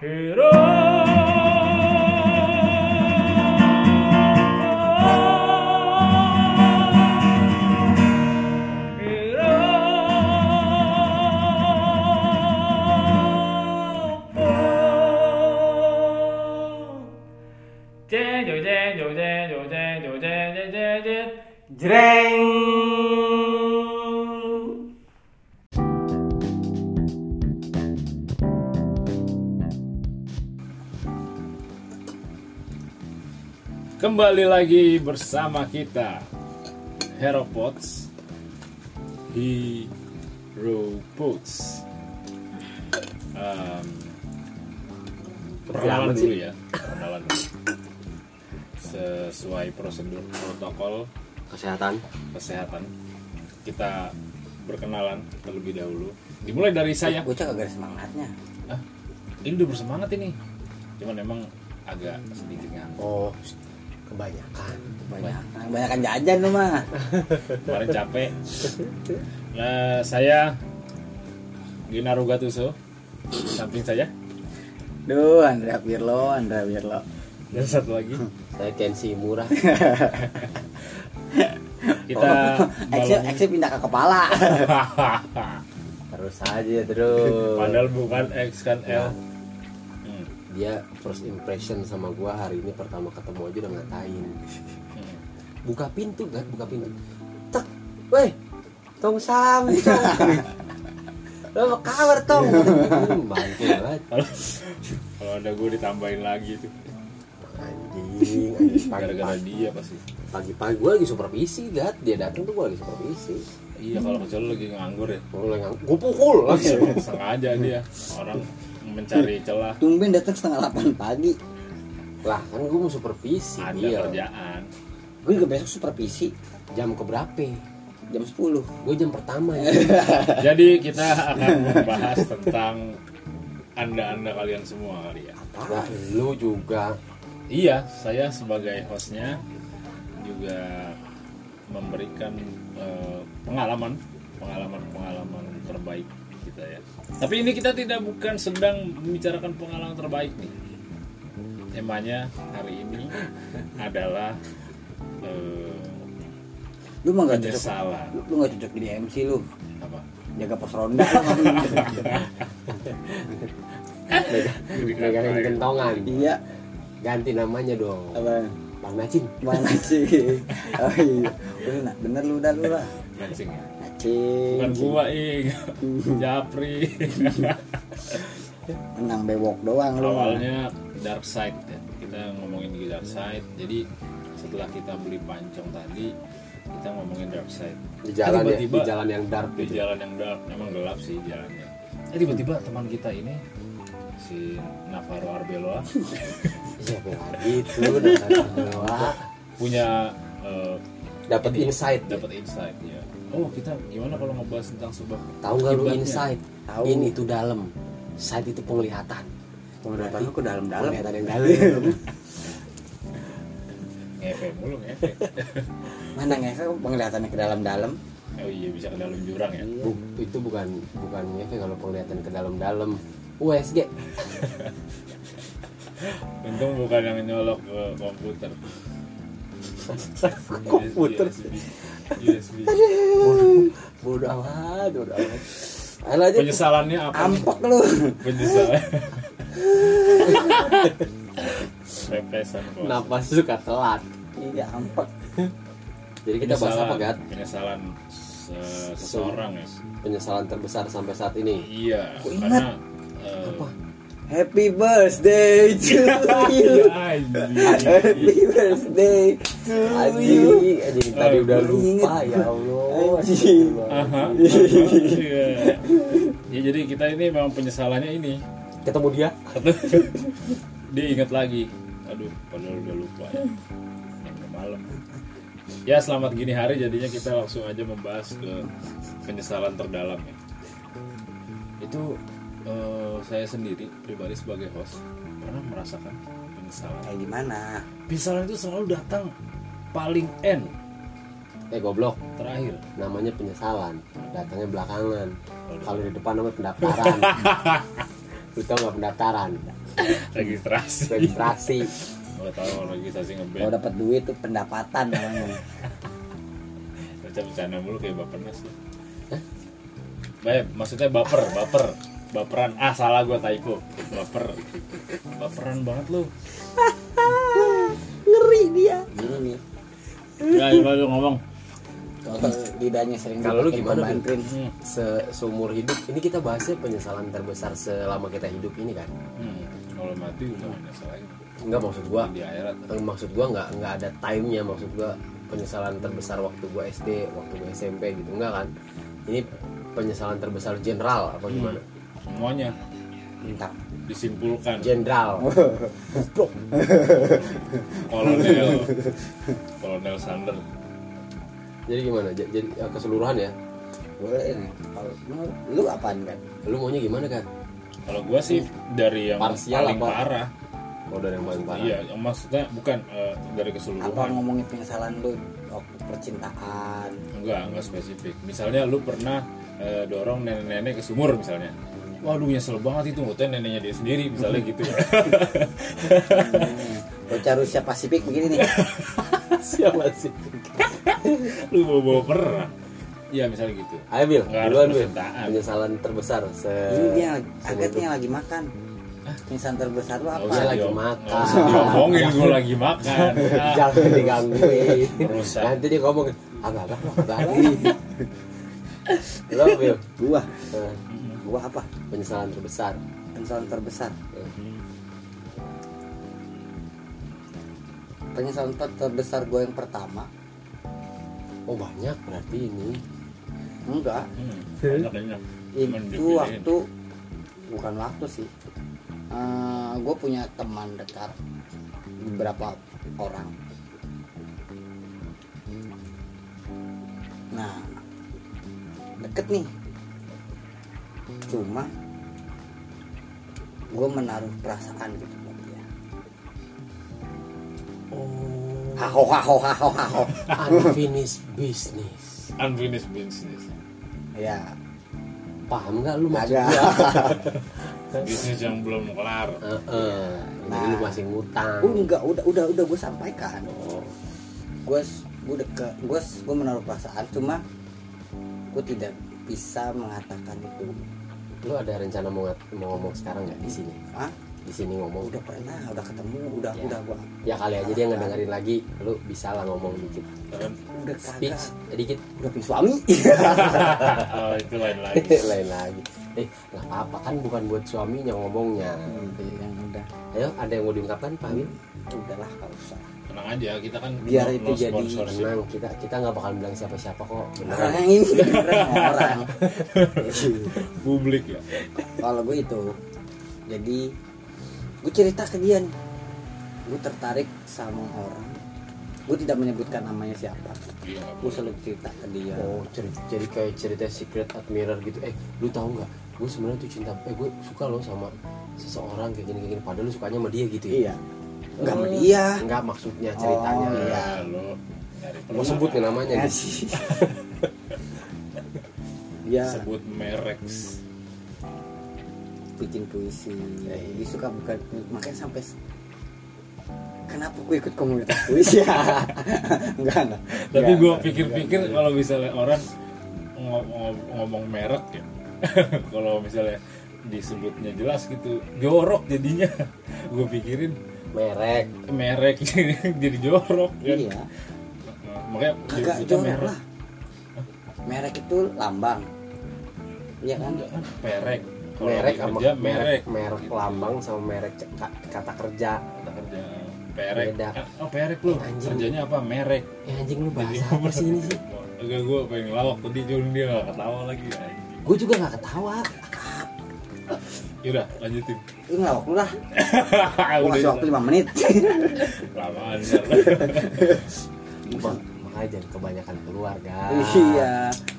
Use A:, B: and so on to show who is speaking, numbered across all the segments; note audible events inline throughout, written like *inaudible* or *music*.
A: Hero. Kembali lagi bersama kita Hero Pots Hero Pots. Um, Perkenalan dulu ya Perkenalan dulu. Sesuai prosedur protokol
B: Kesehatan.
A: kesehatan Kita berkenalan terlebih dahulu. Dimulai dari saya.
C: Bocah kagak ada semangatnya.
A: ah, Ini udah bersemangat ini. Cuman emang agak sedikit ngantuk.
B: Oh, kebanyakan.
C: Banyak, banyakan jajan lu mah. *laughs*
A: kemarin capek nah saya Gina Rugatuso samping saya
C: Duh, Andrea Pirlo, Andrea Pirlo.
A: dan satu lagi *laughs*
B: Saya Kensi murah. *laughs*
A: kita malam
C: eksnya pindah ke kepala.
B: Terus aja terus.
A: padahal bukan X kan L
B: Dia first impression sama gua hari ini pertama ketemu aja udah ngatain. Buka pintu kan, buka pintu. Tek, weh, tong sam, tong. Lo apa kabar tong? Hmm, Bangke banget.
A: kalau kalau ada gue ditambahin lagi tuh
B: Anjing, anjing
A: gara-gara
B: pagi-pagi.
A: dia pasti
B: Pagi-pagi gua lagi supervisi, gat. Dia datang tuh gua lagi supervisi.
A: iya kalau kecuali lagi nganggur ya
B: Gua lagi ngang- gua pukul langsung.
A: sengaja dia orang mencari celah
C: Tumben datang setengah 8 pagi.
B: Lah, kan gua mau supervisi
A: ada
B: dia.
A: kerjaan
C: Gue juga besok supervisi
B: Jam keberapa?
C: jam 10.
B: Gue jam pertama ya. *laughs*
A: jadi kita akan membahas tentang anda-anda kalian semua kali ya
B: Nah, lu juga
A: Iya, saya sebagai hostnya juga memberikan eh, pengalaman, pengalaman-pengalaman terbaik kita ya. Tapi ini kita tidak bukan sedang membicarakan pengalaman terbaik nih. Temanya hari ini adalah eh,
C: Lu mah gak cocok.
A: penyesalan.
C: Lu, lu gak cocok jadi MC lu.
A: Apa?
C: Jaga pos ronda.
B: megangin *laughs* kentongan.
C: iya.
B: Ganti namanya dong.
C: Apa?
B: Bang.
C: Mana sih? *laughs* Oh iya. Udah, nah, bener lu udah lu lah.
A: Mancing ya.
C: Nacing.
A: Bukan gua ing, *laughs* Japri.
C: Menang bewok doang lu.
A: awalnya dark side ya. kita ngomongin di dark side jadi setelah kita beli pancong tadi kita ngomongin dark side
B: Di jalan ya,
A: Tiba-tiba-
B: di jalan yang dark
A: di
B: gitu.
A: jalan yang dark emang gelap sih jalannya eh tiba-tiba teman kita ini si Navarro Arbeloa
B: Siapa lagi itu Wah,
A: punya eh,
B: dapat insight.
A: dapat insight ya oh kita gimana kalau ngebahas tentang sebuah
B: Tahu nggak lu insight?
C: Tahu.
B: Ini itu dalam. Sight itu penglihatan.
C: Penglihatan lu ke dalam-dalam.
B: Penglihatan yang dalam.
A: ngefek mulu ngefek
C: Mana ngefek penglihatannya ke dalam-dalam.
A: oh iya bisa ke dalam jurang ya
B: Bu- itu bukan bukan ngefek kalau penglihatan ke dalam-dalam. USG.
A: untung bukan yang nyolok ke komputer *laughs*
B: Komputer.
A: USB, USB.
B: Bodoh amat, bodoh amat. Ayo lanjut.
A: penyesalannya apa nih?
C: Ampok lu.
A: penyesalan *laughs* represan bos
B: Kenapa suka telat?
C: Iya, ampok.
B: Jadi kita bahas apa, Gat?
A: penyesalan se- seseorang ya
B: Penyesalan terbesar sampai saat ini.
A: iya
C: Aku ingat.
A: karena
B: Apa?
C: Happy birthday to *laughs* you.
A: anjing.
C: Happy birthday to you.
B: Anjing, anjing tadi udah lupa ya Allah.
A: Aha, iya. ya jadi kita ini memang penyesalannya ini
B: Ketemu dia.
A: dia ingat lagi aduh padahal udah lupa ya udah malam ya selamat gini hari jadinya kita langsung aja membahas ke penyesalan terdalam ya itu eh, saya sendiri pribadi sebagai host pernah merasakan penyesalan
C: Kayak gimana?
A: penyesalan itu selalu datang paling end
B: Eh goblok,
A: terakhir
B: namanya penyesalan. Datangnya belakangan. Kalau di depan namanya pendaftaran. *laughs* Lu tau gak pendaftaran?
A: registrasi
B: registrasi
A: nggak tahu kalau registrasi
C: Kalau
A: ngeband
C: dapat duit tuh pendapatan namanya.
A: baca bercanda mulu kayak baper nas lu. Baik, maksudnya baper, baper, baperan. Ah salah gua typo, baper, baperan banget lu.
C: Ngeri dia. Gini nih.
A: Ya, coba lu ngomong.
C: Kalau lidahnya sering
B: Kalau lu gimana, Bil?
C: pembantrin.
A: Hmm.
B: se seumur hidup ini kita bahasnya penyesalan terbesar selama kita hidup ini kan
A: Hmm. Kalau mati udah menyesal lagi
B: enggak maksud gua
A: di akhirat.
B: Eh, maksud gua nggak nggak ada timenya maksud gua penyesalan terbesar waktu gua SD waktu gua SMP gitu enggak kan ini penyesalan terbesar general apa gimana
A: Semuanya
C: Entah.
A: disimpulkan.
B: jenderal *laughs*
A: Kolonel, Kolonel Sander.
B: jadi gimana J- jadi ya, keseluruhan ya
C: Boleh nih. Kalau lu, apaan kan?
B: lu maunya gimana kan
A: Kalau gua sih dari yang
B: Parsial
A: paling
B: apa?
A: parah.
B: oh dari yang paling parah
A: Iya, yang maksudnya bukan eh, dari
C: Apa
A: keseluruhan.
C: ngomongin penyesalan lu waktu percintaan?
A: Enggak, enggak spesifik. Misalnya lu pernah eh, dorong nenek-nenek ke sumur misalnya. Waduh nyesel banget itu ngutang neneknya dia sendiri misalnya gitu ya. *laughs*
C: Lo cari Rusia Pasifik begini nih. *laughs*
B: siapa sih
A: lu bawa bawa pernah. Iya misalnya gitu.
B: ayo bil duluan bil penyesalan terbesar se
C: Ini dia agaknya lagi makan. Penyesalan terbesar lu apa?
B: usah lagi
A: diom-
B: makan.
A: diomongin gue lagi makan. Ah, *laughs*
B: jangan digangguin nanti dia ngomong agak agak lo agak lagi lo bil
C: Gua,
B: Eh,
C: gua apa?
B: penyesalan terbesar
C: Penyesalan terbesar.
B: Eh,
C: Penyesalan ter- terbesar gua yang pertama
B: oh banyak berarti ini
C: enggak.
A: Hmm, banyak banyak.
C: Itu
A: dipilihin.
C: waktu bukan waktu sih. gue punya teman dekat beberapa orang. Nah, deket nih. Cuma gue menaruh perasaan gitu buat dia.
B: oh
C: Haho haho haho haho.
B: unfinished business
A: unfinished business.
C: Ya,
B: paham nggak lu maksud
C: agak.
B: gua *laughs*
A: Bisnis yang belum kelar.
B: Eh, eh, jadi lu
C: Nah.
B: masih ngutang
C: Oh, enggak, udah udah udah gue sampaikan.
B: oh
C: gue gue deket gue gue menaruh perasaan cuma gue tidak bisa mengatakan itu
B: lu ada rencana mau, ngat- mau ngomong sekarang nggak di sini?
C: Ah
B: di sini ngomong?
C: Udah pernah udah ketemu udah
B: Ya.
C: udah gue
B: ya kali aja dia ngedengerin lagi lu bisa lah ngomong dikit.
C: Udah
B: speech
C: kagak
B: dikit
C: udah punya suami. *laughs*
A: Oh, itu lain lagi. *laughs*
B: lain lagi. Eh nggak apa-apa kan bukan buat suaminya ngomongnya.
C: Yang udah.
B: Ayo ada yang mau diungkapkan Pak Amin?
C: Udahlah kalau usah
A: Tenang aja, kita kan
C: Biar
A: no-
C: itu
A: no
C: jadi
B: tenang. Kita kita nggak bakal bilang siapa-siapa kok.
C: Orang
B: beneran
C: yang ini *laughs* beneran orang. *laughs*
A: Publik ya.
C: kalau gue itu jadi gue cerita ke dia nih gue tertarik sama orang. Gue tidak menyebutkan namanya siapa.
A: Iya, nggak
C: gue selalu cerita ke dia.
B: Oh cerita, jadi kayak cerita secret admirer gitu. Eh lu tahu nggak? Gue sebenarnya tuh cinta eh gue suka loh sama seseorang kayak gini kayak gini. Padahal lu sukanya sama dia gitu ya?
C: Iya nggak sama dia
B: nggak maksudnya ceritanya
C: Oh,
A: Ya, lo nyari
B: mau sebut nih namanya
C: Ya sih. Dia
A: sebut merek.
C: bikin puisi. Ya, dia suka bukan makanya sampai kenapa gue ikut komunitas puisi *laughs* ya? Enggak, enggak.
A: Tapi
C: Enggak,
A: gue
C: enggak,
A: pikir-pikir
C: enggak.
A: kalau misalnya orang ngo- ngo- ngomong merek ya, *laughs* kalau misalnya disebutnya jelas gitu, jorok jadinya. *laughs* gue pikirin
B: merek
A: merek *laughs* jadi jorok kan.
C: Iya,
A: Makanya
C: kagak
A: disebutnya
C: jorok
A: merek.
C: lah. Merek itu lambang. Iya kan?
A: Enggak kan perek. Kalau
B: merek sama
A: kerja
B: merek
A: merek.
B: merek
A: Gitu.
B: lambang sama merek kata kerja
A: Kata kerja perek.
B: Beda.
A: Oh perek lu.
B: Anjing.
A: Kerjanya apa? Merek.
B: ya anjing lu bahasa
A: Jadi-
B: apa sih ini sih
A: Agak gue pengen ngelawak tadi cuma dia gak ketawa lagi anjing.
B: gue juga nggak ketawa
A: Yaudah lanjutin.
C: Ngelawak lu lah.
A: Udah
C: kasih waktu 5 menit.
A: lamaan ntar.
B: Ma- makanya jangan kebanyakan keluar guys
C: Iya.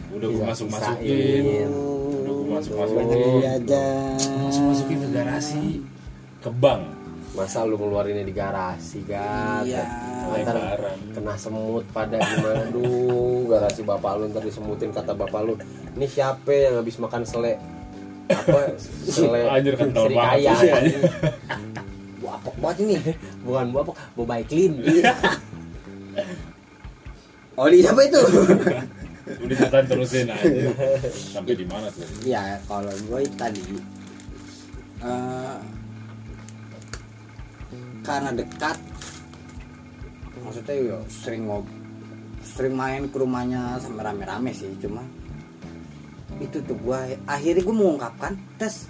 A: Udah gue
B: Bisa-
A: masuk
B: bisain.
A: masukin. Udah gue.
C: Iya aja.
A: Masuk masukin ke garasi. Ke bank.
B: masa lu ngeluarinnya di garasi kan
C: Iya.
B: ntar kena semut pada gimana duh garasi bapak lu ntar disemutin kata bapak lu ini siapa yang habis makan sele apa sele
A: Anjir, kental
B: Sri
A: banget
B: Kaya
A: sih,
B: anjing.
C: Wah, apok banget ini.
B: bukan bu apa bu baik clean *laughs*
C: Oli siapa itu? *laughs*
A: Udah cetan terusin aja. *laughs* Sampai di mana tuh?
C: ya, kalau gue tadi eh, karena dekat maksudnya ya sering ngob sering main ke rumahnya sama rame-rame sih cuma itu tuh gue akhirnya gue mengungkapkan tes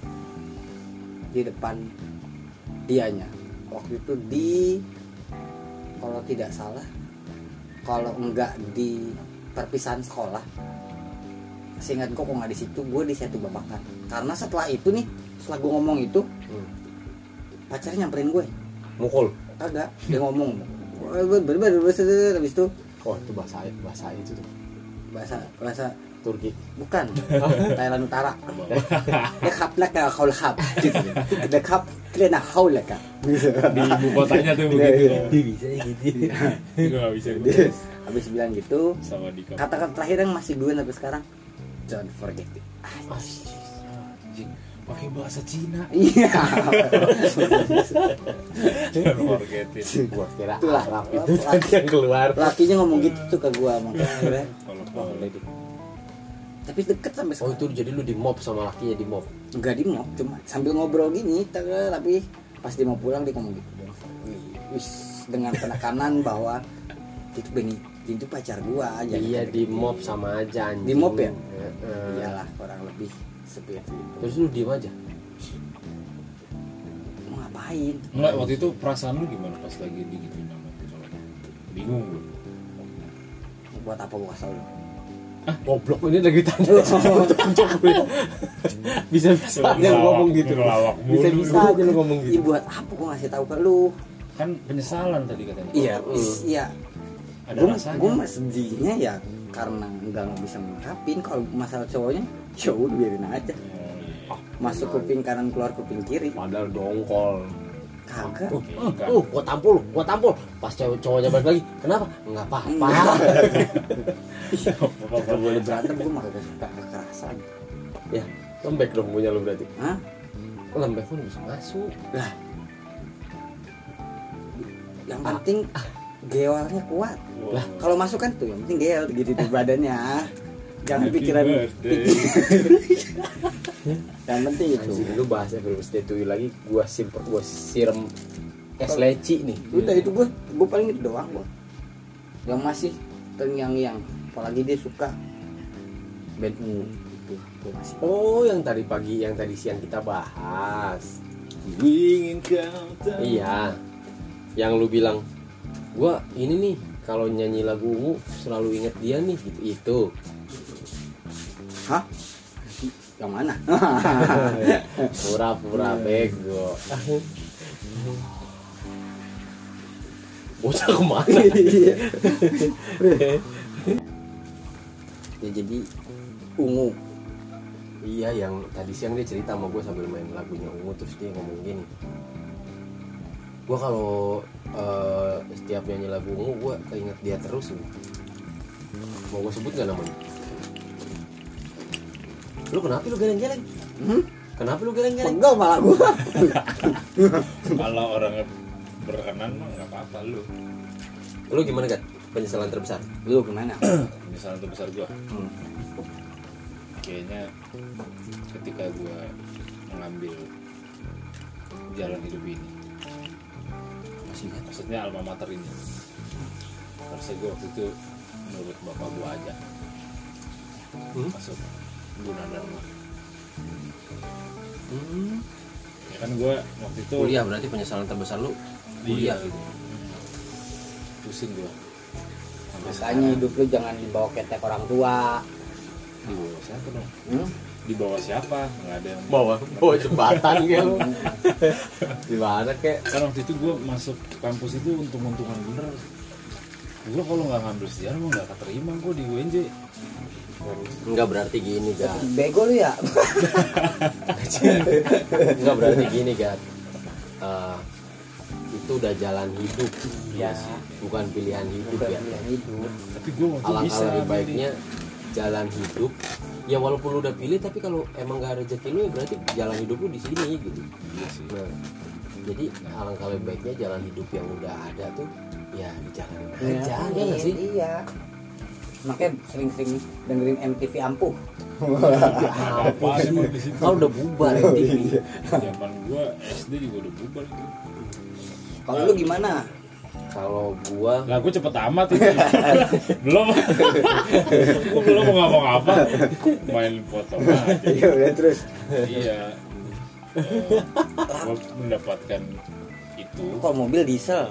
C: di depan dianya waktu itu di kalau tidak salah kalau enggak di perpisahan sekolah seingat kok nggak di situ gue di satu babakan karena setelah itu nih setelah gue ngomong itu
B: Hmm.
C: pacarnya nyamperin gue
B: mukul
C: kagak dia ngomong bener-bener habis itu
B: oh itu bahasa bahasa itu tuh
C: bahasa bahasa
B: Turki.
C: Bukan. *laughs* Thailand Utara. Ya lah haul hap gitu ada hap kalian nak haul lah kak gitu
A: Di ibu kotanya tuh begitu.
B: bisa gitu.
A: Gue gak bisa.
C: Habis bilang gitu kata-kata terakhir yang masih gue sampai sekarang don't forget it.
A: Pakai bahasa Cina.
C: iya.
B: Gua kira
C: Itulah.
B: Arab itu tadi yang keluar.
C: Lakinya ngomong gitu tuh ke gue makanya.
A: Kalau
C: tapi deket sampai
B: oh
C: sekarang.
B: itu jadi lu di mob sama lakinya di mob
C: nggak di mob cuma sambil ngobrol gini tapi pas dia mau pulang dia ngomong gitu Wih, wis dengan penekanan *laughs* bahwa itu Beni itu pacar gua aja
B: iya di mob sama aja anjing.
C: Di mob ya? Iyalah kurang lebih seperti itu.
B: Terus lu diem aja?
C: Mau ngapain?
A: Enggak, waktu itu perasaan lu gimana pas lagi digituin sama tuh cowok? Bingung lu.
C: buat apa gua kasih tau lu
B: goblok. Ini lagi tanya *laughs* bisa bisa. Aja lu ngomong gitu. bisa bisa aja lu ngomong gitu.
C: Buat apa gua ngasih tahu ke lu?
A: Kan penyesalan tadi katanya.
C: iya
B: Hmm.
C: iya.
A: Ada
C: gua
A: rasanya.
C: gua sedihnya ya karena nggak nggak bisa mengungkapin kalau masalah cowoknya ya udah biarin aja.
A: Oh, iya.
C: masuk kuping kanan keluar kuping kiri.
B: Padahal dongkol
C: kagak
B: Uh,
A: kan.
B: uh, gua tampol, gua tampol. Pas cewek cowoknya balik lagi, kenapa? Enggak apa-apa. *laughs*
C: Kalau boleh berantem gue mah kagak suka kekerasan.
B: ya, lembek dong punya lu berarti.
C: Hah?
B: Lembek pun bisa masuk.
C: Lah. Yang penting geolnya kuat. Lah, kalau masuk kan tuh yang penting gel gitu di badannya. Jangan
A: Happy
C: pikiran *laughs* yang penting itu.
B: Lu bahasnya belum setui lagi, gua simpen, gua siram es leci nih.
C: Udah itu gue gue paling itu doang gue. Yang masih terngiang-ngiang apalagi dia suka band ungu itu gue masih
B: Oh, yang tadi pagi, yang tadi siang kita bahas.
A: Ku ingin kau tahu.
B: Iya. Yang lu bilang, gua ini nih kalau nyanyi lagu ungu selalu inget dia nih gitu. Itu.
C: Hah yang mana *laughs*
B: Pura-pura bego. Bocah ke mana? *laughs*
C: ya jadi ungu
B: Iya yang tadi siang dia cerita sama gue sambil main lagunya Ungu terus dia ngomong gini Gue kalau eh, setiap nyanyi lagu Ungu gue keinget dia terus Mau gue sebut gak namanya? Lu kenapa lu geleng-geleng?
C: hmm?
B: Kenapa lu geleng-geleng?
C: Pegel malah gue
A: Kalau orang berkenan mah nggak apa-apa lu.
B: Lu gimana Gat? Penyesalan terbesar?
C: lu gimana *clears throat*
A: Penyesalan terbesar gua.
C: Hmm.
A: Kayaknya ketika gua mengambil jalan hidup ini.
C: masih ingat
A: Maksudnya alma mater ini. Harusnya gua waktu itu menurut bapak gua aja
B: Hmm?
A: masuk guna dharma.
B: Hmm.
A: Ya kan gua waktu itu
B: Kuliah berarti penyesalan terbesar lu kuliah
A: Iya.
B: gitu
A: pusing gua. Sampai
C: makanya hidup lu jangan dibawa ketek orang tua
A: di bawah siapa dong?
C: hmm?
A: Di bawah siapa? Nggak ada yang
B: Bawa, bawa jembatan kayak lu *laughs* Gimana kek?
A: kan waktu itu gue masuk kampus itu untung-untungan bener gue kalau nggak ngambil sejarah mau nggak keterima gue di UNJ
B: Enggak berarti gini Gat.
C: Bego lu ya?
B: Enggak berarti gini Gat. Eh, Itu udah jalan hidup.
C: Ya
B: Bukan pilihan hidup
C: bukan
B: ya
C: pilihan hidup.
A: Tapi gue
B: Alangkah lebih baiknya Jalan hidup. Ya walaupun lu udah pilih tapi kalau emang gak rezeki lu ya berarti jalan hidup lu di sini gitu.
A: Iya sih.
B: nah jadi alangkah lebih baiknya jalan hidup yang udah ada tuh ya dijalanin
C: Iya,
B: aja ya nggak sih
C: Iya. Makanya sering-sering dengerin MTV ampuh.
A: Apa situ?
B: kalau udah bubar ya TV
A: Zaman gua SD juga udah bubar.
C: Kalau lu gimana?
B: kalau gua
A: Lah gua cepet amat itu. *laughs* belum. gua belum mau ngapa-ngapa. Main foto aja.
C: Iya udah terus.
A: Iya. Gua mendapatkan itu.
C: Kalau mobil diesel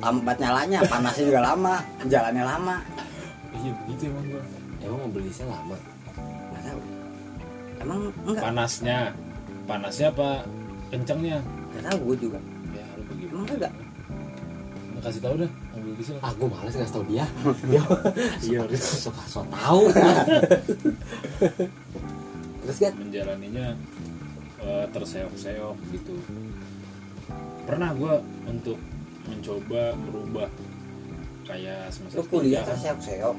C: lambat nyalanya, panasnya juga lama, jalannya lama.
A: Iya begitu emang gua.
B: emang diesel lama
C: Nggak tahu. Emang enggak?
A: Panasnya. Panasnya apa kencengnya?
C: Nggak tahu gue juga.
A: Ya lu begitu.
C: Emang enggak?
A: Lu kasih tahu dah mobil diesel.
B: ah gua males ngasih tau dia *laughs* dia
A: Iya.
B: suka so tau terus kan
A: menjalaninya eh, terseok-seok gitu pernah gue untuk mencoba merubah kayak semasa
C: Lu kuliah
A: kuliah.
C: terseok-seok.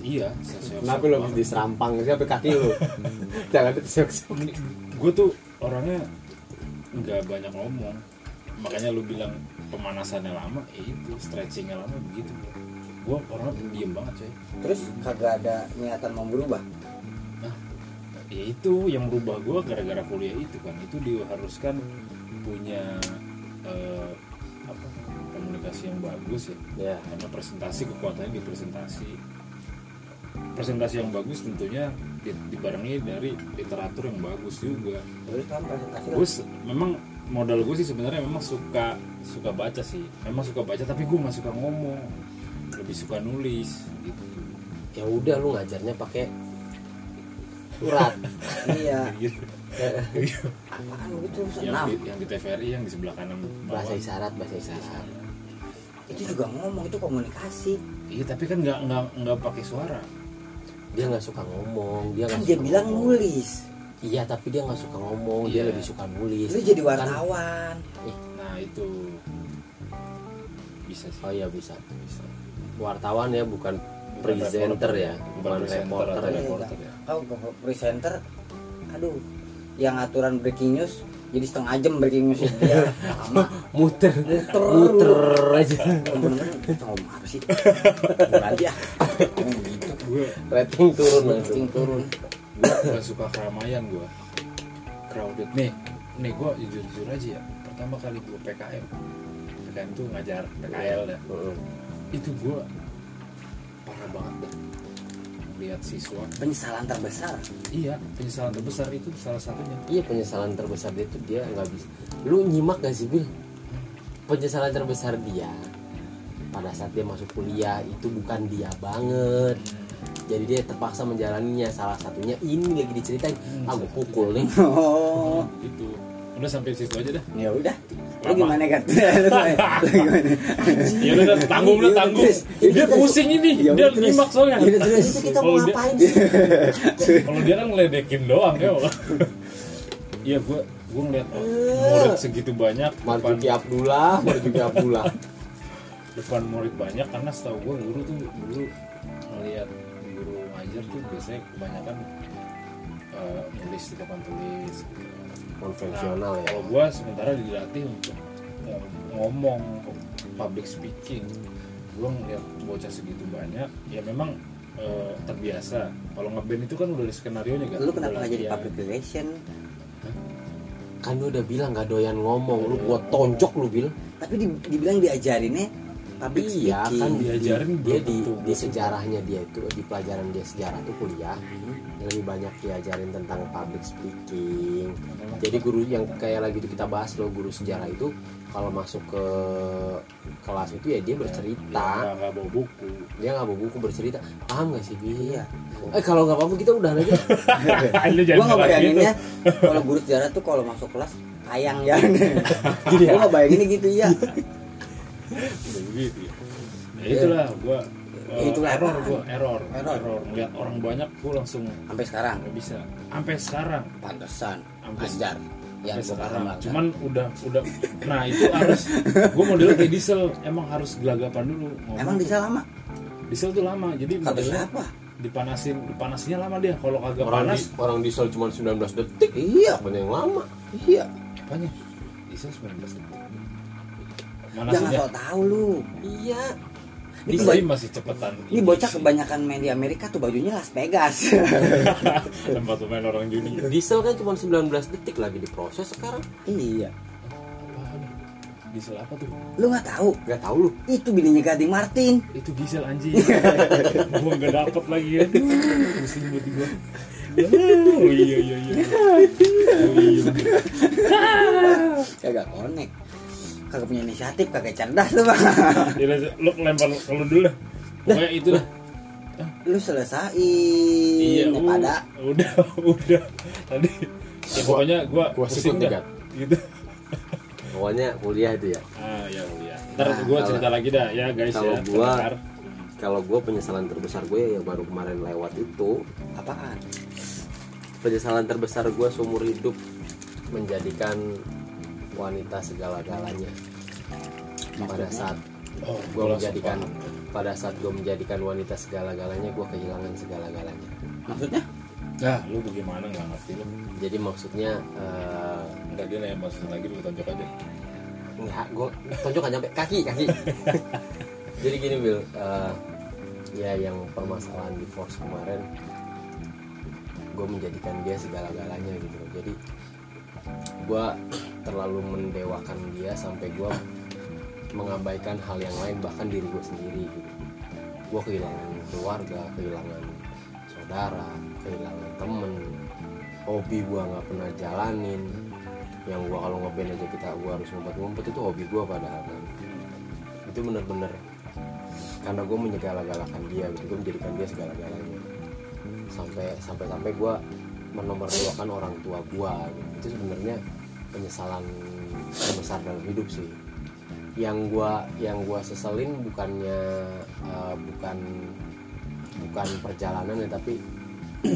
A: iya seok
D: Kenapa lu habis diserampang siapa kaki lu? *laughs* Jangan disok-sok.
A: gue tuh orangnya nggak banyak ngomong makanya lu bilang pemanasannya lama ya itu stretchingnya lama begitu gue orangnya pendiam banget coy
C: Terus kagak ada niatan mau berubah.
A: ya itu yang merubah gue gara-gara kuliah itu kan itu diharuskan punya eh, apa komunikasi yang bagus ya.
B: Ya
A: karena presentasi kekuatannya di presentasi. Presentasi yang bagus tentunya di- dibarengi dari literatur yang bagus juga.
C: Terus kan presentasi
A: memang modal gue sih sebenarnya memang suka suka baca sih. Memang suka baca tapi gue nggak suka ngomong. Lebih suka nulis gitu.
B: Ya udah lu ngajarnya pakai surat *laughs*
C: Iya.
A: gitu.
C: Apaan lu itu
A: yang
C: senam?
A: di, yang di TVRI yang di sebelah kanan bawah.
B: bahasa isyarat bahasa isyarat
C: Itu juga ngomong itu komunikasi.
A: iya tapi kan nggak nggak nggak pakai suara
B: dia nggak suka ngomong dia
C: Kan dia bilang
B: ngomong.
C: nulis.
B: iya tapi dia nggak suka ngomong dia
A: Iya.
B: lebih suka nulis
C: Lu jadi
B: Kan-
C: wartawan.
A: nah itu bisa sih
B: oh iya bisa
A: bisa
B: wartawan ya bukan
A: Bukan
B: presenter
A: reporter.
B: ya
A: Bukan
B: bukan
A: presenter
B: reporter
A: atau
B: ya
A: reporter. ya.
C: Kau ke presenter, aduh, yang aturan breaking news jadi setengah jam breaking news dia lama
B: muter.
C: Muter.
B: Muter aja.
C: Bener-bener kita ngomong apa sih? Aja ngomong gitu.
A: Gue
B: rating turun
C: Kencing turun.
A: Gue gak suka keramaian gue crowded. Nih nih gue jujur jujur aja ya. Pertama kali gue PKM PKM tuh ngajar PKL ya.
B: Heeh.
A: itu gue parah banget. dah lihat siswa.
C: Penyesalan terbesar?
A: Iya penyesalan terbesar itu salah satunya.
B: Iya penyesalan terbesar dia tuh dia nggak bisa. Lu nyimak gak sih Bil? Penyesalan terbesar dia pada saat dia masuk kuliah itu bukan dia banget. Jadi dia terpaksa menjalaninya. Salah satunya ini lagi diceritain.
A: Hmm,
B: ah gue pukul nih. *laughs*
C: Oh.
A: Itu udah sampai situ aja dah.
C: Ya udah lu gimana kan *laughs* lu gimana?
A: Ya udah dah, tanggung udah
C: Iya,
A: tanggung dia pusing ini.
C: Iya,
A: dia
C: terus.
A: nyimak soalnya.
B: Itu kita mau
A: Kalau dia-
B: ngapain sih? *laughs*
A: Kalau dia kan ngeledekin doang ya iya gue gue ngeliat oh, murid segitu banyak depan,
B: Marjuki Abdullah Marjuki *laughs* Abdullah.
A: Depan murid banyak karena setahu gue guru tuh dulu ngeliat guru ngajar tuh biasanya kebanyakan eh, nulis di papan tulis
B: konvensional ya.
A: Kalau gue sementara dilatih untuk ngom- ngomong public speaking. Gue ngeliat bocah segitu banyak ya memang eh, terbiasa. Kalau ngeband itu kan udah ada skenario nya kan
C: lu kenapa nggak jadi public relation?
B: Kan lu udah bilang gak doyan ngomong lu gua tonjok lu bil.
C: Tapi di, dibilang diajarinnya public
B: iya kan
A: Diajarin
B: dia
A: belum
B: di,
A: tentu.
B: di sejarahnya dia itu di pelajaran dia sejarah tuh kuliah. Yang lebih banyak diajarin tentang public speaking. Jadi guru yang kayak lagi itu kita bahas loh guru sejarah itu kalau masuk ke kelas itu ya dia bercerita.
A: Nggak nggak bawa buku.
B: Dia nggak bawa buku bercerita. Paham gak sih? Bil?
C: iya.
B: Eh kalau nggak apa-apa kita udah aja. *laughs*
C: Gua nggak
A: bilang
C: bayanginnya
A: gitu.
C: kalau guru sejarah tuh kalau masuk kelas ayang ya. Gini *laughs* gua nggak bayanginnya gitu ya
A: Udah begitu ya. Ya itulah gua eh,
C: itulah
A: error gua error.
C: Error.
A: error. Ngeliat orang banyak gua langsung
C: sampai sekarang.
A: nggak bisa. Sampai sekarang.
C: Pantesan
A: Sampai-
C: ajar yang
A: sekarang.
C: paham
A: cuman udah udah nah itu harus gua modelnya kayak diesel. Emang harus gelagapan dulu. Ngomong
C: emang bisa lama?
A: Diesel tuh lama jadi
C: kata
A: modelnya
C: siapa?
A: dipanasin dipanasnya lama dia. Kalau kagak
B: orang
A: panas
B: di, orang diesel cuma 19 detik.
C: Iya,
B: apa yang lama?
C: Iya.
A: apanya? Diesel 19 detik
C: Jangan
A: manasinya
C: tau tahu lu.
B: iya
C: Ini,
A: masih cepetan
C: ini bocah kebanyakan main di Amerika tuh bajunya Las Vegas. *laughs*
A: tempat pemain orang juni
B: diesel kan cuma 19 detik lagi diproses sekarang
C: iya.
A: Apaan? diesel apa tuh
C: Lu nggak tahu?
B: nggak tahu lu
C: Itu bininya Gading Martin.
A: itu diesel anjing *laughs* gua nggak dapet lagi ya pusing buat gua oh iya iya iya oh iya
C: Kagak konek. Kagak punya inisiatif, kagak cerdas lu, Bang. *laughs*
A: Ya, lu lempar kalau dulu dah pokoknya itu dah
C: lu selesain
A: iya
C: ya pada.
A: udah *laughs* udah. Tadi ya pokoknya gua
B: Gua
A: pusing
B: sikut
A: dah. Gitu.
B: Pokoknya kuliah itu ya.
A: Ah ya udah ntar
C: Nah,
A: gua
B: kalau-
A: cerita lagi dah ya guys
B: kalau
A: ya
B: gua- kalau gue penyesalan terbesar gue ya baru kemarin lewat itu.
C: Apaan?
B: Penyesalan terbesar gue seumur hidup menjadikan wanita segala-galanya. Pada saat
A: oh
B: gue menjadikan pada saat gue menjadikan wanita segala-galanya gue kehilangan segala-galanya.
C: Maksudnya?
A: Nah lu bagaimana? Nggak ngerti lu.
B: Jadi maksudnya eh,
A: Enggak dia nanya maksudnya lagi lu tonjok aja.
B: Nggak gue tonjok nggak nyampe. Kaki kaki. *laughs* Jadi gini Bill eh, ya yang permasalahan divorce kemarin gue menjadikan dia segala-galanya gitu. Loh jadi gue terlalu mendewakan dia sampai gue mengabaikan hal yang lain bahkan diri gue sendiri gitu. Gue kehilangan keluarga kehilangan saudara kehilangan temen hobi gue nggak pernah jalanin. Yang gue kalau ngeband aja kita gue harus ngumpet-ngumpet itu hobi gue padahal kan. Itu bener-bener karena gue menyegala-galakan dia gitu gue menjadikan dia segala-galanya. Sampai sampai sampai gue menomorduakan orang tua gue gitu. itu sebenarnya penyesalan terbesar dalam hidup sih. Yang gue yang gua seselin bukannya eh, bukan bukan perjalanan ya tapi *clears throat*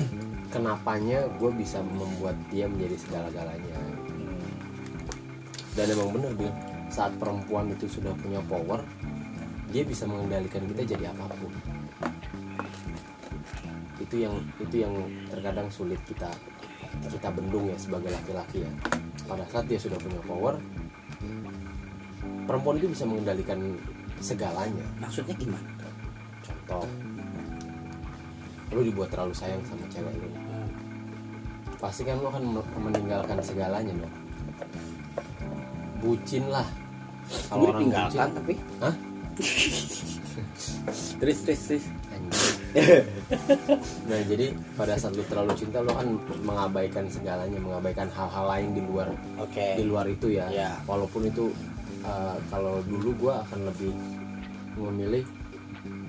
B: kenapanya gue bisa membuat dia menjadi segala-galanya. Dan emang bener Bil. Saat perempuan itu sudah punya power dia bisa mengendalikan kita jadi apa pun. Itu yang itu yang terkadang sulit kita kita bendung ya sebagai laki-laki ya. Pada saat dia sudah punya power perempuan itu bisa mengendalikan segalanya.
C: Maksudnya gimana?
B: Contoh lu dibuat terlalu sayang sama cewek lu. Pasti kan lu akan men- meninggalkan segalanya dong bucin lah. Kalau orang
C: ditinggalkan
B: bucin.
C: tapi
B: Hah? *laughs*
C: terus terus.
B: Anjing. *laughs* nah jadi pada saat lu terlalu cinta lu kan mengabaikan segalanya mengabaikan hal-hal lain di luar
C: oke.
B: di luar itu ya.
C: Iya.
B: walaupun itu uh, kalau dulu gua akan lebih memilih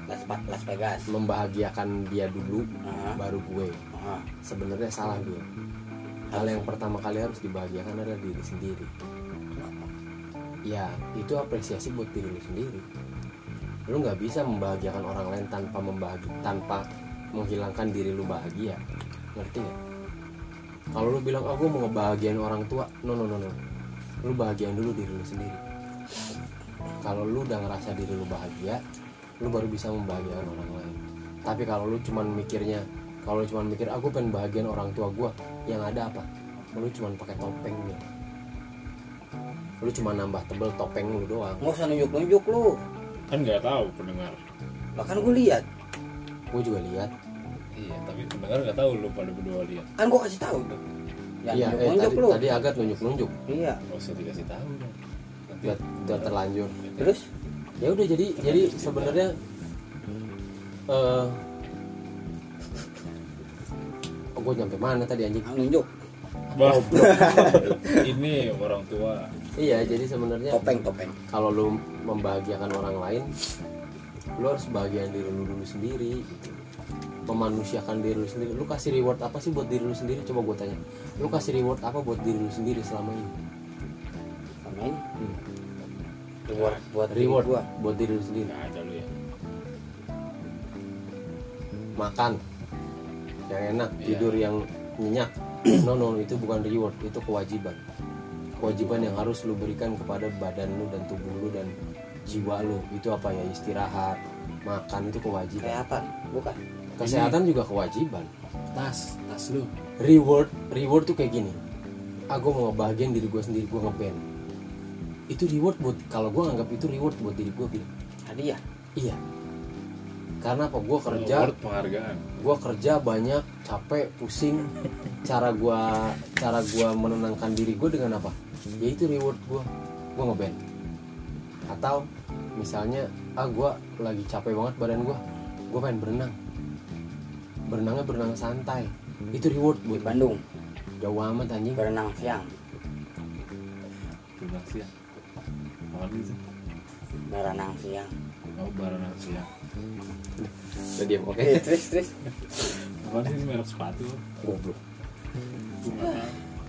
C: Las, Las Vegas.
B: membahagiakan dia dulu
C: Ah,
B: baru gue.
C: Ah.
B: sebenarnya salah gue. Hal yang pertama kali harus dibahagiakan adalah diri sendiri. Ya itu apresiasi buat diri lu sendiri lu nggak bisa membahagiakan orang lain tanpa membahagi tanpa menghilangkan diri lu bahagia. Ngerti nggak? Kalau lu bilang oh gue mau ngebahagiain orang tua no no no no. Lu bahagiain dulu diri lu sendiri. Kalau lu udah ngerasa diri lu bahagia lu baru bisa membahagiakan orang lain. Tapi kalau lu cuman mikirnya kalau lu cuman mikir aku pengen bahagian orang tua gua yang ada apa? Lu cuman pakai topeng gitu lu cuma nambah tebel topeng lu doang.
C: Nggak usah nunjuk nunjuk lu
A: kan nggak tahu pendengar.
C: Bahkan gue lihat.
B: Gue juga lihat.
A: Iya tapi pendengar nggak tahu lu pada berdua lihat.
C: Kan gue kasih tahu jangan
B: iya
C: nunjuk
B: eh,
C: nunjuk
B: tadi,
C: lu.
B: tadi agak nunjuk nunjuk
C: iya.
A: Nggak usah dikasih tahu dong. Nanti
B: udah, udah terlanjur.
C: Terus?
B: Ya udah jadi jadi sebenarnya eh *laughs* oh, gue nyampe mana tadi anjing?
C: Nunjuk *laughs*
A: ini orang tua.
B: Iya jadi sebenarnya
C: topeng topeng.
B: kalau lu membahagiakan orang lain lu harus bahagian diri lu dulu sendiri. Gitu. memanusiakan diri lu sendiri. Lu kasih reward apa sih buat diri lu sendiri? Coba gue tanya. Lu kasih reward apa buat diri lu sendiri selama ini?
C: Sama ini
B: Hmm.
C: reward buat diri
B: reward
C: gua.
B: buat diri lu sendiri.
A: Ada lu ya.
B: Makan. Yang enak.
A: Iya.
B: tidur yang nyenyak *clears throat* no no itu bukan reward itu kewajiban. Kewajiban yang harus lu berikan kepada badan lu dan tubuh lu dan jiwa lu. Itu apa ya? Istirahat makan itu kewajiban.
C: Kayak apa bukan?
B: Kesehatan juga kewajiban.
A: Tas tas lu.
B: Reward reward tuh kayak gini. Aku mau ngebahagiain diri gue sendiri gue ngeband itu reward buat kalau gue anggap itu reward buat diri gue bilang
C: hadiah?
B: Iya karena apa? Gue kerja.
A: Award penghargaan.
B: Gue kerja banyak capek pusing. Cara gue cara gua menenangkan diri gue dengan apa? Ya itu reward gue gue ngeband. Atau misalnya ah gue lagi capek banget badan gue gue pengen berenang. Berenangnya berenang santai. Itu reward
C: di
B: buat
C: Bandung.
B: Jauh amat anjing.
C: Berenang siang.
A: Berenang siang.
C: Berenang siang.
A: Oh berenang siang
B: udah diam oke.
C: Eh, terus terus.
A: Apaan sih ini merek sepatu?
B: goblok.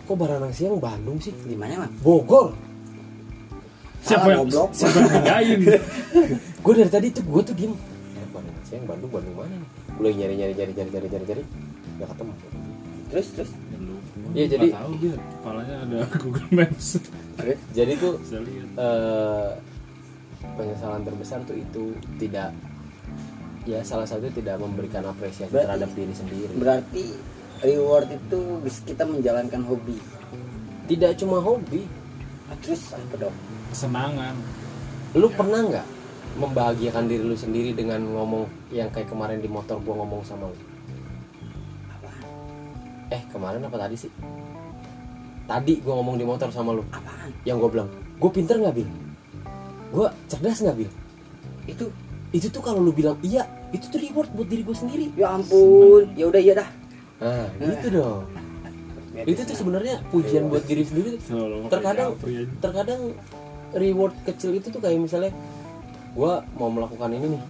B: Kok berenang siang Bandung sih?
C: Di mana mah
B: Bogor.
A: Siapa
C: Salah,
A: yang
C: goblok.
A: siapa yang bedain? *laughs*
B: gue dari tadi tuh gue tuh diem eh, berenang siang Bandung Bandung mana? Nih gue lagi nyari nyari nyari nyari nyari nyari. Nyari nggak ketemu.
C: Terus terus.
A: Ya.
B: Iya, jadi-
A: tahu dia kepalanya ada *laughs* Google Maps.
B: Jadi tuh eh, penyesalan terbesar tuh itu tidak ya salah satu tidak memberikan apresiasi
C: Berarti-
B: terhadap diri sendiri.
C: berarti reward itu bisa kita menjalankan hobi.
B: Tidak cuma hobi.
C: Ah, terus apa dong?
A: Kesenangan.
B: Lu pernah nggak membahagiakan diri lu sendiri dengan ngomong yang kayak kemarin di motor gua ngomong sama lu?
C: Apaan?
B: Eh kemarin apa tadi sih? Tadi gua ngomong di motor sama lu.
C: Apaan?
B: Yang gua bilang gue pinter nggak bil? Gue cerdas nggak bil?
C: Itu
B: itu tuh kalau lu bilang iya itu tuh reward buat diri gue sendiri.
C: Ya ampun. Ya udah ya dah.
B: Nah gitu dong. Itu tuh sebenarnya pujian buat diri sendiri terkadang terkadang reward kecil itu tuh kayak misalnya gue mau melakukan ini nih.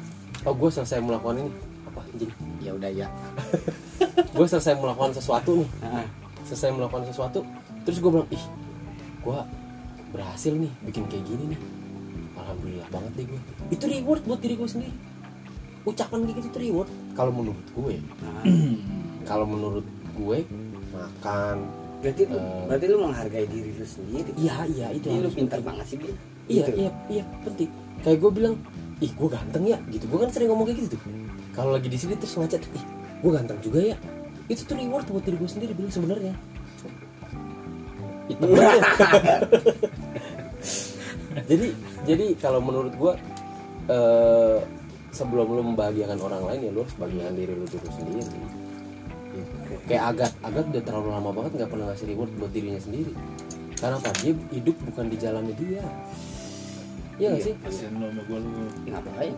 B: Oh gue selesai melakukan ini. Apa anjing?
C: Ya udah ya. *laughs*
B: Gue selesai melakukan sesuatu nih.
C: Ah,
B: selesai melakukan sesuatu terus gue bilang ih gue berhasil nih bikin kayak gini nih alhamdulillah banget deh gue itu reward buat diri gue sendiri. Ucapan kayak gitu tuh reward. Kalau menurut gue
C: ah. *clears throat*
B: kalau menurut gue makan
C: berarti lu
B: Eh.
C: berarti lu menghargai diri lu sendiri?
B: Iya iya itu
C: Ini lu
B: harus
C: pintar banget sih Bil
B: iya
C: Gitu.
B: iya iya penting. Kayak gue bilang ih gue ganteng ya. Gitu. Gue kan sering ngomong kayak gitu tuh. Kalau lagi di sini terus ngaca tuh ih gue ganteng juga ya. Itu tuh reward buat diri gue sendiri bilang sebenarnya. *laughs* Itu *laughs* jadi jadi kalau menurut gue eh, sebelum lu membahagiakan orang lain ya lu harus bahagiakan diri lu dulu sendiri. Kayak agat. Agat udah terlalu lama banget nggak pernah ngasih reward buat dirinya sendiri. Karena apa? Dia hidup bukan di jalannya dia. Iya nggak sih?
A: kasihan lo sama gue lu.
C: Ngapain?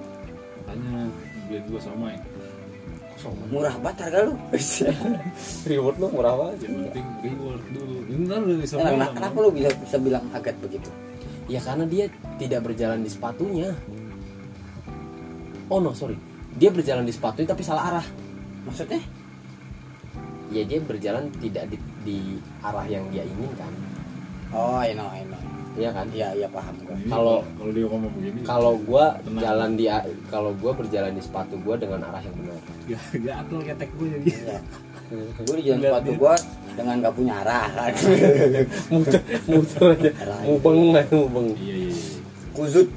A: Tanya beliin gue sama ya.
B: Kosong
C: murah banget harga lu. *laughs*
B: Reward lu murah banget.
A: Yang penting reward dulu. Ini kan udah bisa
C: Nah, kenapa lu bisa bisa bilang agat begitu
B: ya karena dia tidak berjalan di sepatunya. Oh no sorry. Dia berjalan di sepatunya tapi salah arah.
C: Maksudnya?
B: Ya dia berjalan tidak di, di arah yang dia inginkan.
C: Oh I know I know.
B: Iya kan?
C: Iya iya paham
A: Ini
B: Kalau-
A: kalau dia ngomong begini
B: kalau gua
A: Tenang.
B: jalan di kalau gua berjalan di sepatu gua dengan arah yang benar.
A: Ya gatel ketek gue jadi.
C: Iya gue di jalan sepatu
A: dia.
C: gua dengan gak punya arah. Kan *laughs*
B: muter muter aja. Mubeng aja. Mubeng
A: iya iya iya.
C: kuzut.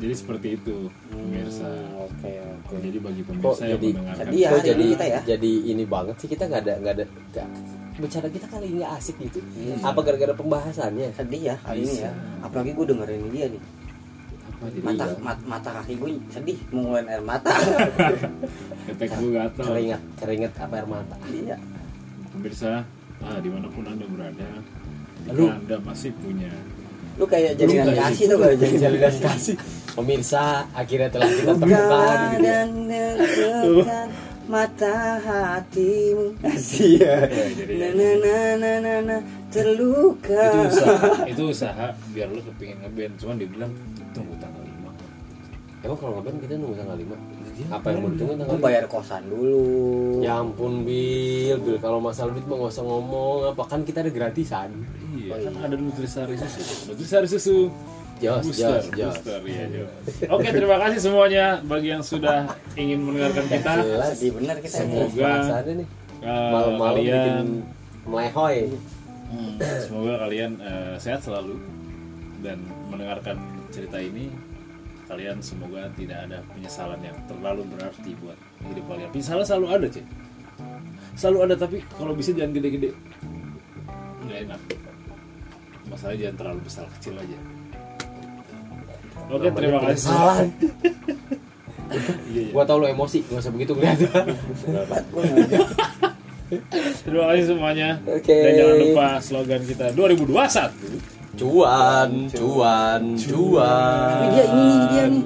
A: Jadi seperti itu pemirsa.
C: oke oke.
A: Jadi bagi pemirsa yang
B: jadi-
A: mendengarkan.
C: ya
B: jadi
C: ini kita ya?
B: jadi ini banget sih kita nggak ada nggak ada nggak. Bicara kita kali ini asik gitu.
C: Iya.
B: apa gara-gara pembahasannya?
C: Sedih ya hari ini ya. Apalagi gue dengerin dia nih.
A: jadi
C: mata
B: Iya.
C: mat- mata kaki gue sedih mau ngeluarin air mata. *laughs*
A: Ketek gue gatel.
B: Keringat keringat apa air mata?
C: Iya.
A: Pemirsa ah di mana pun anda berada
B: Lu-
A: anda masih punya
C: lu kayak
A: kayak
C: kasih
A: gitu.
C: tuh kalau jadi
B: jalinan kasih. pemirsa akhirnya telah kita temukan. gitu.
C: mata hatimu. Asih ya.
A: Ya, jadi
C: Na na na na na na terluka.
A: Itu usaha itu usaha biar lu kepingin ngeband. Cuman dibilang tunggu tanggal lima.
B: Emang kalau ngeband kita nunggu tanggal 5 apa yang mau ditunggu tanggal
C: Gue
B: 5
C: bayar kosan dulu.
B: Ya ampun Bil. Bil kalau masalah duit mah nggak usah ngomong. Apa? Kan kita ada gratisan.
A: Iya.
C: Oh,
A: kan
C: iya.
A: ada nutrisari susu. Nutrisari susu.
B: Jos,
A: booster,
B: jos, jos.
A: booster, iya, jos. Oke, terima kasih semuanya bagi yang sudah ingin mendengarkan kita.
B: Jelas.
C: Sedih bener kita ya.
A: Semoga-
B: nih
A: Eh,
B: malam-malam bikin
A: kalian
B: melehoy.
A: Hmm, semoga kalian eh, sehat selalu dan mendengarkan cerita ini kalian semoga tidak ada penyesalan yang terlalu berarti buat hidup kalian penyesalan selalu ada cek selalu ada tapi kalau bisa jangan gede-gede nggak enak masalahnya jangan terlalu besar kecil aja oke terima kasih
B: Salah. *laughs*
A: iya, iya.
B: Gua tau lo emosi, gak usah begitu kelihatan.
A: terima kasih semuanya
C: Oke.
A: dan jangan lupa slogan kita 2021
B: Cuan, cuan, cuan.
C: Ini dia ini dia nih